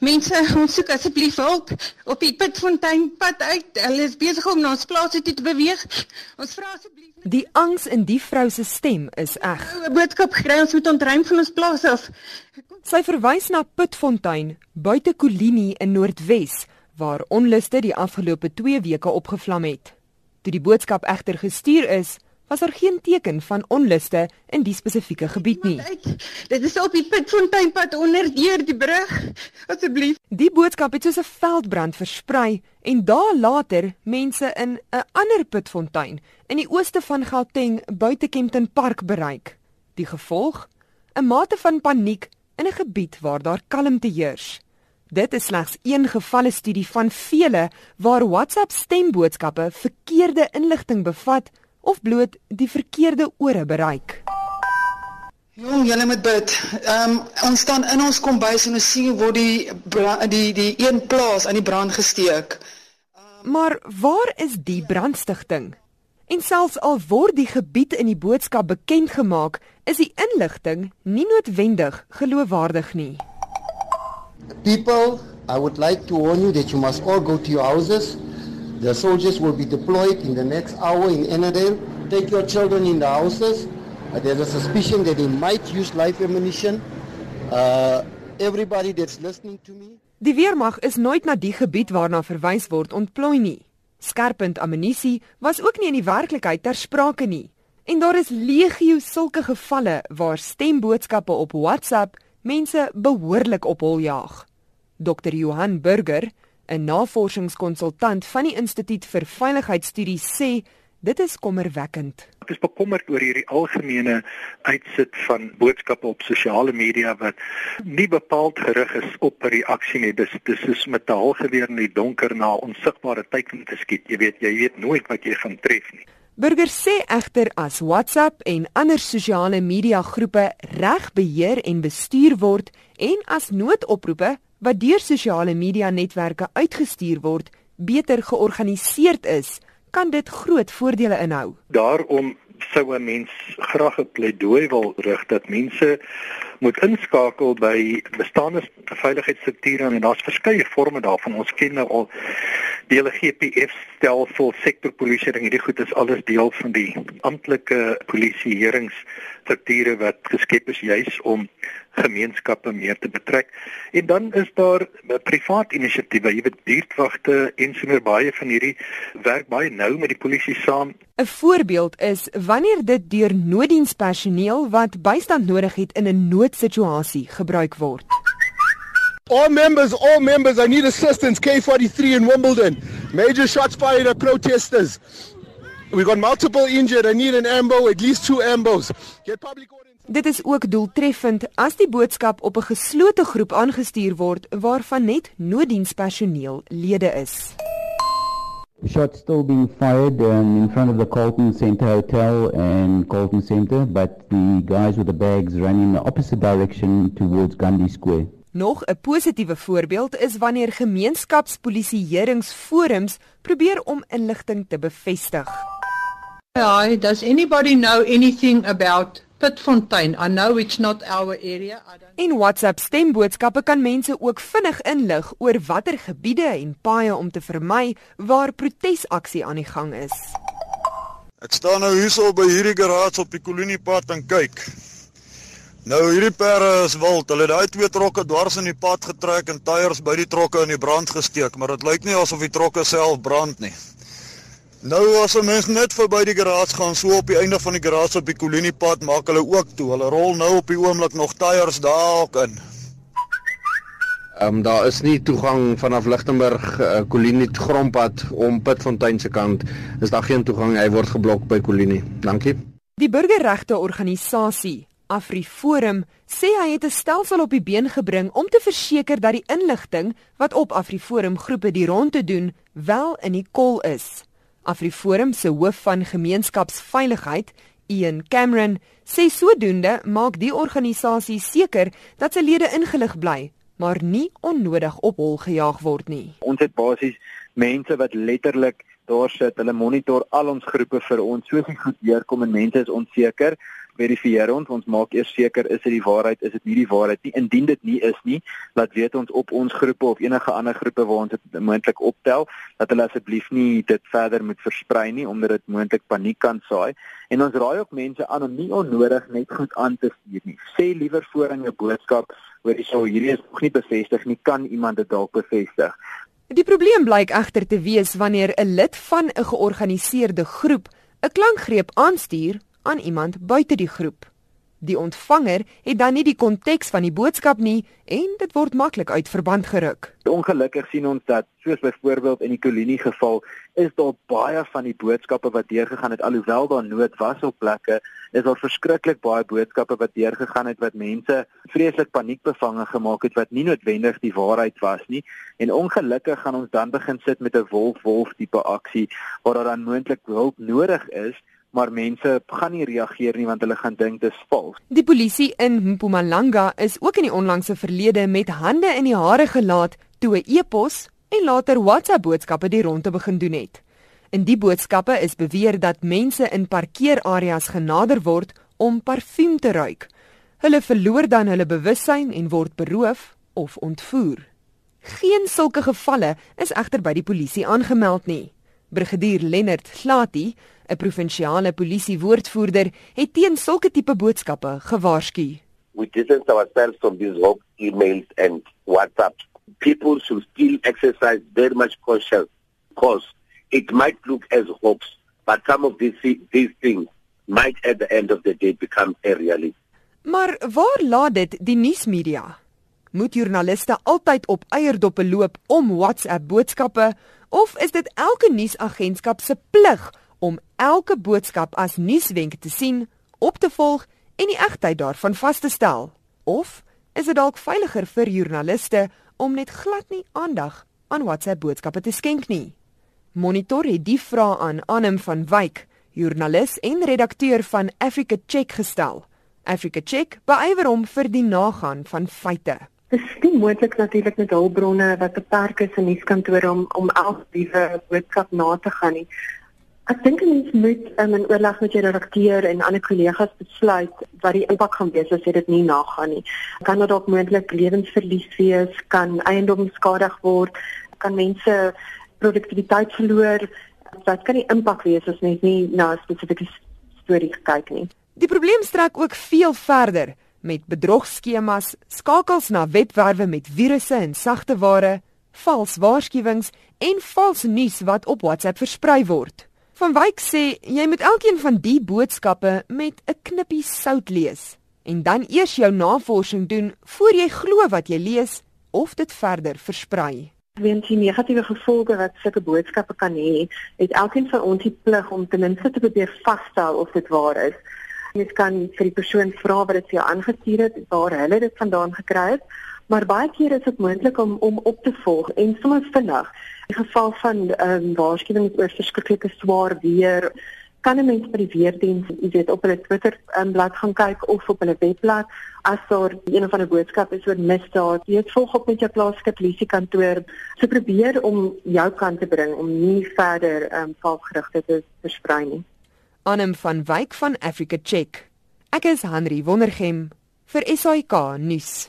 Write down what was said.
Mense, ons soek asseblief hulp op die Pitfonteinpad uit. Hulle is besig om na ons plase toe te beweeg. Ons vra asseblief Die angs in die vrou se stem is eg. 'n boodskap gekry ons moet ontruim van ons plaas af. Sy verwys na Pitfontein buite Kolini in Noordwes waar onluste die afgelope 2 weke opgevlam het. Toe die boodskap egter gestuur is, was daar geen teken van onluste in die spesifieke gebied nie. Dit is op die Pitfonteinpad onder deur die brug. Asseblief. Die boodskap het soos 'n veldbrand versprei en dae later mense in 'n ander Pitfontein in die ooste van Gauteng buite Kempton Park bereik. Die gevolg: 'n mate van paniek in 'n gebied waar daar kalmte heers. Dit is slegs een gevalle studie van vele waar WhatsApp stemboodskappe verkeerde inligting bevat of bloot die verkeerde ore bereik. Jong, julle moet bid. Ehm um, ons staan in ons kombuis en ons sien hoe word die die die een plaas aan die brand gesteek. Um, maar waar is die brandstigting? En selfs al word die gebied in die boodskap bekend gemaak, is die inligting nie noodwendig geloofwaardig nie. People, I would like to warn you that you must all go to your houses. The soldiers will be deployed in the next hour in Enadale. Take your children in the houses. Uh, there's a suspicion that they might use live ammunition. Uh, everybody that's listening to me. Die weermag is nooit na die gebied waarna verwys word ontplooi nie. Skerpend ammunisie was ook nie in die werklikheid ter sprake nie. En daar is legio sulke gevalle waar stemboodskappe op WhatsApp mense behoorlik op hol jaag. Dr. Johan Burger 'n navorsingskonsultant van die Instituut vir Veiligheidsstudies sê dit is kommerwekkend. Ek is bekommerd oor hierdie algemene uitsit van boodskappe op sosiale media wat nie bepaald gerig is op 'n reaksie nie. Dis dis is met 'n halgeweer in die donker na onsigbare teiken te skiet. Jy weet, jy weet nooit wat jy gaan tref nie. Burger sê egter as WhatsApp en ander sosiale media groepe reg beheer en bestuur word en as noodoproepe wat deur sosiale media netwerke uitgestuur word, beter georganiseerd is, kan dit groot voordele inhou. Daarom sou 'n mens graag 'n pleidooi wil rig dat mense moet inskakel by bestaande veiligheidsstrukture en daar's verskeie forme daarvan. Ons ken nou al die hele GPF stelsel, sektorpolisie, hierdie goed is alles deel van die amptelike polisieeringsstrukture wat geskep is juis om gemeenskappe meer te betrek. En dan is daar eh, privaat inisiatiewe, jy weet buurtwagte en so meer baie van hierdie werk baie nou met die polisie saam. 'n Voorbeeld is wanneer dit deur nooddienspersoneel wat bystand nodig het in 'n noodsituasie gebruik word. All members, all members, I need assistance. K43 in Wimbledon. Major shots fired at protesters. We got multiple injured. I need an ambo, at least two ambos. Get public order. Dit is ook doeltreffend as die boodskap op 'n geslote groep aangestuur word waarvan net nooddienspersoneel lede is. Shots still being fired um, in front of the Colton Center Hotel and Colton Center, but the guys with the bags ran in the opposite direction towards Gandhi Square. Nog 'n positiewe voorbeeld is wanneer gemeenskapspolisieeringsforums probeer om inligting te bevestig. Hi, does anybody know anything about Pitfontein. I know it's not our area. In WhatsApp stemboodskappe kan mense ook vinnig inlig oor watter gebiede en paaie om te vermy waar protesaksie aan die gang is. Ek staan nou hierso by hierdie garage op die koloniepad en kyk. Nou hierdie perde is wild. Hulle het daai twee trokke dwars in die pad getrek en tyres by die trokke in die brand gesteek, maar dit lyk nie asof die trokke self brand nie. Nou as 'n mens net verby die garage gaan, so op die einde van die garage op die koloniepad, maak hulle ook toe. Hulle rol nou op die oomblik nog tyres daar ook in. Ehm um, daar is nie toegang vanaf Lichtenburg uh, Kolinie grondpad om Pitfontein se kant. Is daar geen toegang, hy word geblok by Kolinie. Dankie. Die burgerregte organisasie AfriForum sê hy het 'n stelsel op die been gebring om te verseker dat die inligting wat op AfriForum groepe die ronde doen, wel in die kol is. Afriforum se hoof van gemeenskapsveiligheid, Ian Cameron, sê sodoende maak die organisasie seker dat sy lede ingelig bly, maar nie onnodig op hol gejaag word nie. Ons het basies mense wat letterlik daar sit, hulle monitor al ons groepe vir ons soos dit goed deurkom en mense is onseker verifieer ons, ons maak eers seker is dit die waarheid, is dit nie die waarheid nie. Indien dit nie is nie, laat weet ons op ons groepe of enige ander groepe waar ons dit moontlik optel dat hulle asseblief nie dit verder moet versprei nie omdat dit moontlik paniek kan saai. En ons raai ook mense aan om nie onnodig net goed aan te stuur nie. Sê liewer voor in jou boodskap hoor sou hierdie is nog nie bevestig nie, kan iemand dit dalk bevestig. Die probleem blyk egter te wees wanneer 'n lid van 'n georganiseerde groep 'n klankgreep aanstuur aan iemand buite die groep. Die ontvanger het dan nie die konteks van die boodskap nie en dit word maklik uit verband geruk. Ongelukkig sien ons dat soos byvoorbeeld in die Kolinie geval is daar baie van die boodskappe wat deurgegaan het alhoewel daar nood was op plekke is daar verskriklik baie boodskappe wat deurgegaan het wat mense vreeslik paniekbevange gemaak het wat nie noodwendig die waarheid was nie en ongelukkig gaan ons dan begin sit met 'n wolf wolf tipe aksie waar daar dan moontlik hulp nodig is maar mense gaan nie reageer nie want hulle gaan dink dit is vals. Die polisie in Mpumalanga is ook in die onlangse verlede met hande in die hare gelaat toe 'n e-pos en later WhatsApp boodskappe die ronde begin doen het. In die boodskappe is beweer dat mense in parkeerareas genader word om parfuum te ruik. Hulle verloor dan hulle bewussyn en word beroof of ontvoer. Geen sulke gevalle is egter by die polisie aangemeld nie. Brigadier Lennard Slati, 'n provinsiale polisie woordvoerder, het teen sulke tipe boodskappe gewaarsku. We distance ourselves from these hoax emails and WhatsApp. People should still exercise very much caution because it might look as hoax, but some of these these things might at the end of the day become a reality. Maar waar laat dit die nuusmedia? Moet joernaliste altyd op eierdoppe loop om WhatsApp boodskappe of is dit elke nuusagentskap se plig om elke boodskap as nuuswenk te sien, op te volg en die egtheid daarvan vas te stel? Of is dit dalk veiliger vir joernaliste om net glad nie aandag aan WhatsApp boodskappe te skenk nie? Monitor het die vraag aan Anem van Wyk, joernalis en redakteur van Africa Check gestel. Africa Check beywer hom vir die nagaan van feite. Dit is nie moontlik natuurlik met hulpbronne wat beperk is in nuuskantore om om elke liewe boodskap na te gaan nie. Ek dink mens moet um, in oorleg met jou redakteur en ander kollegas besluit wat die impak gaan wees as jy dit nie nagaan nie. Kan dit dalk moontlik lewensverlies wees, kan eiendom skadig word, kan mense produktiwiteit verloor. Wat kan die impak wees as mens nie na 'n spesifieke storie kyk nie? Die probleem strek ook veel verder met bedrogskemas, skakels na webwerwe met virusse en sagte ware, vals waarskuwings en vals nuus wat op WhatsApp versprei word. Van Wyk sê jy moet elkeen van die boodskappe met 'n knippie sout lees en dan eers jou navorsing doen voor jy glo wat jy lees of dit verder versprei. Weens die negatiewe gevolge wat sulke boodskappe kan hê, het elkeen van ons die plig om ten minste te probeer vasstel of dit waar is. Mens kan vir die persoon vra wat dit vir jou aangestuur het, waar hulle dit vandaan gekry het, maar baie keer is dit moontlik om om op te volg en soms vinnig. In geval van ehm um, waarskuwings oor verskriklike swaar weer, kan 'n mens by die weerdiens, jy weet, op hulle Twitter um, blad gaan kyk of op hulle webblad as daar een of ander boodskap is oor misdaad. Jy het volg op met jou plaaslike polisiekantoor. So probeer om jou kant te bring om nie verder ehm um, valsgerugte te versprei nie. Anem van Wyk van Africa Check. Ek is Henry Wondergem vir SAK nuus.